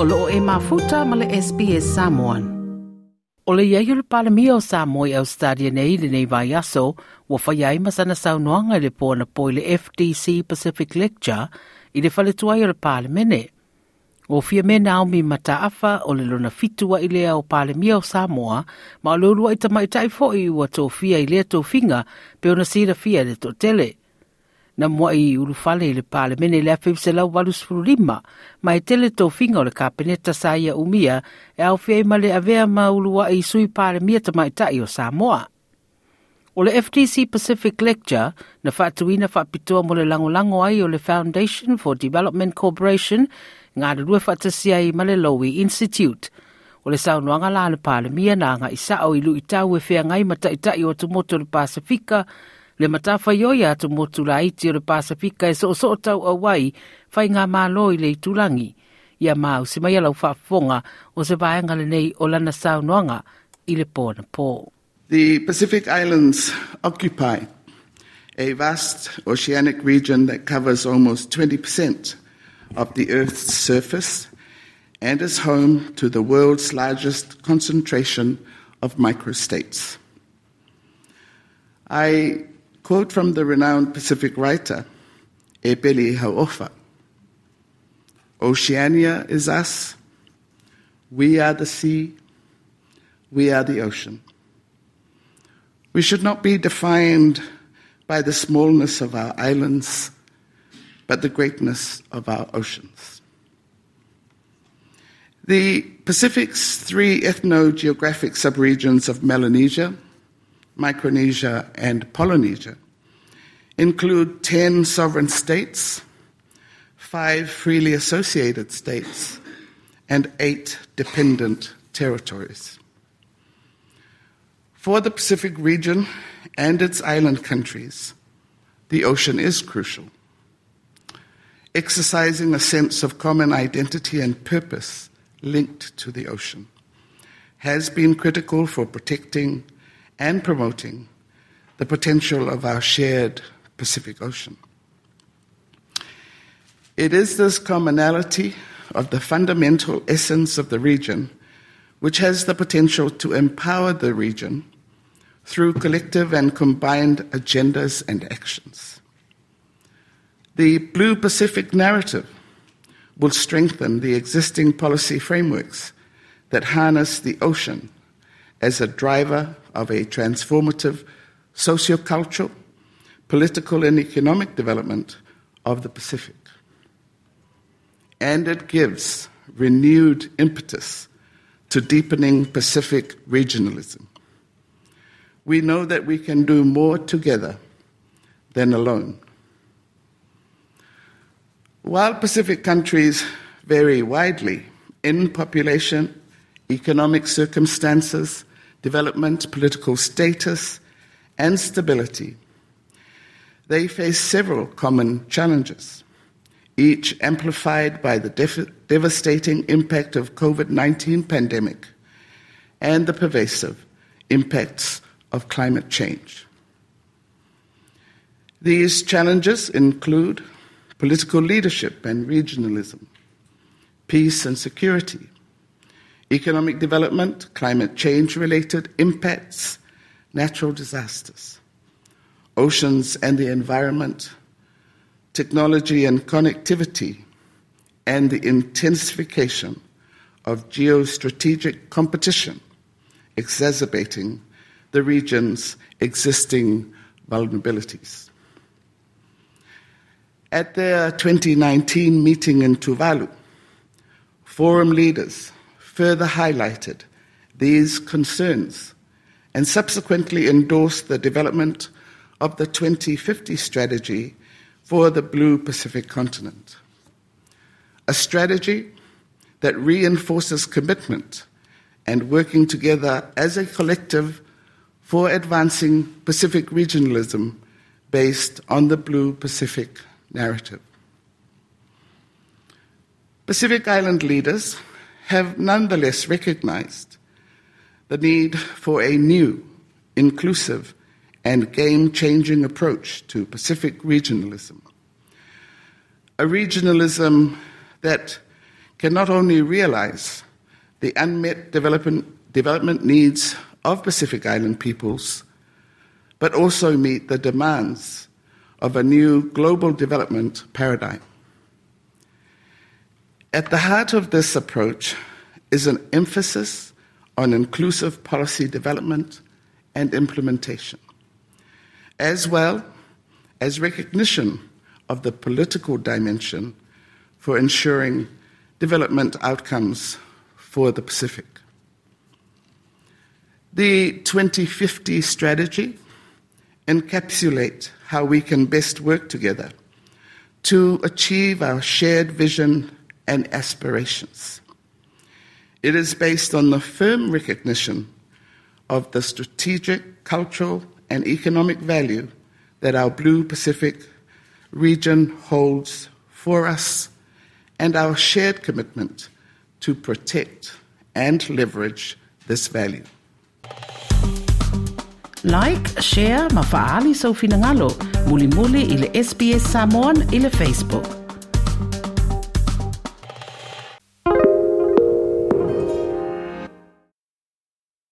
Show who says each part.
Speaker 1: o loo e mafuta ma le SPS Samoan. O le iai o le palamia o Samoa i Australia nei le nei vai aso, wa whai ai masana saunoanga i le pōna po i le FDC Pacific Lecture i le whale tuai o le palamene. O fia me Naomi Mataafa o le lona fitua i lea o palamia o Samoa, ma o le urua i tamaitai fo i ua tō fia i lea tō finga pe ona sira fia le tō tele na mua i uru fale i le pale mene le afim se lau walus furu lima, ma e tele tō finga o le kapeneta sa ia umia e au fia ima le avea ma ulu wa i sui pale mia ta mai tai o Samoa. O le FDC Pacific Lecture na whaatuina whaapitoa mo le lango ai o le Foundation for Development Cooperation ngā le rua whaatasia i Male Lowy Institute. O le saunoanga la le pale mia na ngā isa o ilu i tau e whea ngai mata i tai o tumoto le Pasifika le matafa yo ya to motu la iti o le Pasifika e so so tau a wai ngā mālo i le tulangi ia mau se mai alau whaafonga o se vaenga le nei o lana sau noanga i le pōna pō.
Speaker 2: The Pacific Islands occupy a vast oceanic region that covers almost 20% of the Earth's surface and is home to the world's largest concentration of microstates. I Quote from the renowned Pacific writer, Epeli Hauofa Oceania is us, we are the sea, we are the ocean. We should not be defined by the smallness of our islands, but the greatness of our oceans. The Pacific's three ethno geographic subregions of Melanesia, Micronesia, and Polynesia include 10 sovereign states, five freely associated states, and eight dependent territories. For the Pacific region and its island countries, the ocean is crucial. Exercising a sense of common identity and purpose linked to the ocean has been critical for protecting and promoting the potential of our shared Pacific Ocean. It is this commonality of the fundamental essence of the region which has the potential to empower the region through collective and combined agendas and actions. The Blue Pacific narrative will strengthen the existing policy frameworks that harness the ocean as a driver of a transformative sociocultural, political, and economic development of the Pacific. And it gives renewed impetus to deepening Pacific regionalism. We know that we can do more together than alone. While Pacific countries vary widely in population, economic circumstances, development, political status, and stability, they face several common challenges, each amplified by the def- devastating impact of COVID-19 pandemic and the pervasive impacts of climate change. These challenges include political leadership and regionalism, peace and security, economic development, climate change related impacts, natural disasters, oceans and the environment, technology and connectivity, and the intensification of geostrategic competition, exacerbating the region's existing vulnerabilities. At their 2019 meeting in Tuvalu, forum leaders further highlighted these concerns and subsequently endorsed the development of the 2050 strategy for the Blue Pacific continent. A strategy that reinforces commitment and working together as a collective for advancing Pacific regionalism based on the Blue Pacific narrative. Pacific Island leaders have nonetheless recognized the need for a new, inclusive, and game changing approach to Pacific regionalism. A regionalism that can not only realize the unmet development, development needs of Pacific Island peoples, but also meet the demands of a new global development paradigm. At the heart of this approach is an emphasis on inclusive policy development and implementation, as well as recognition of the political dimension for ensuring development outcomes for the Pacific. The 2050 strategy encapsulates how we can best work together to achieve our shared vision and aspirations. It is based on the firm recognition of the strategic, cultural, and economic value that our Blue Pacific region holds for us and our shared commitment to protect and leverage this value.
Speaker 1: Like, share, mafaali so ufinangalo, muli muli ile SBS Samoan ile Facebook.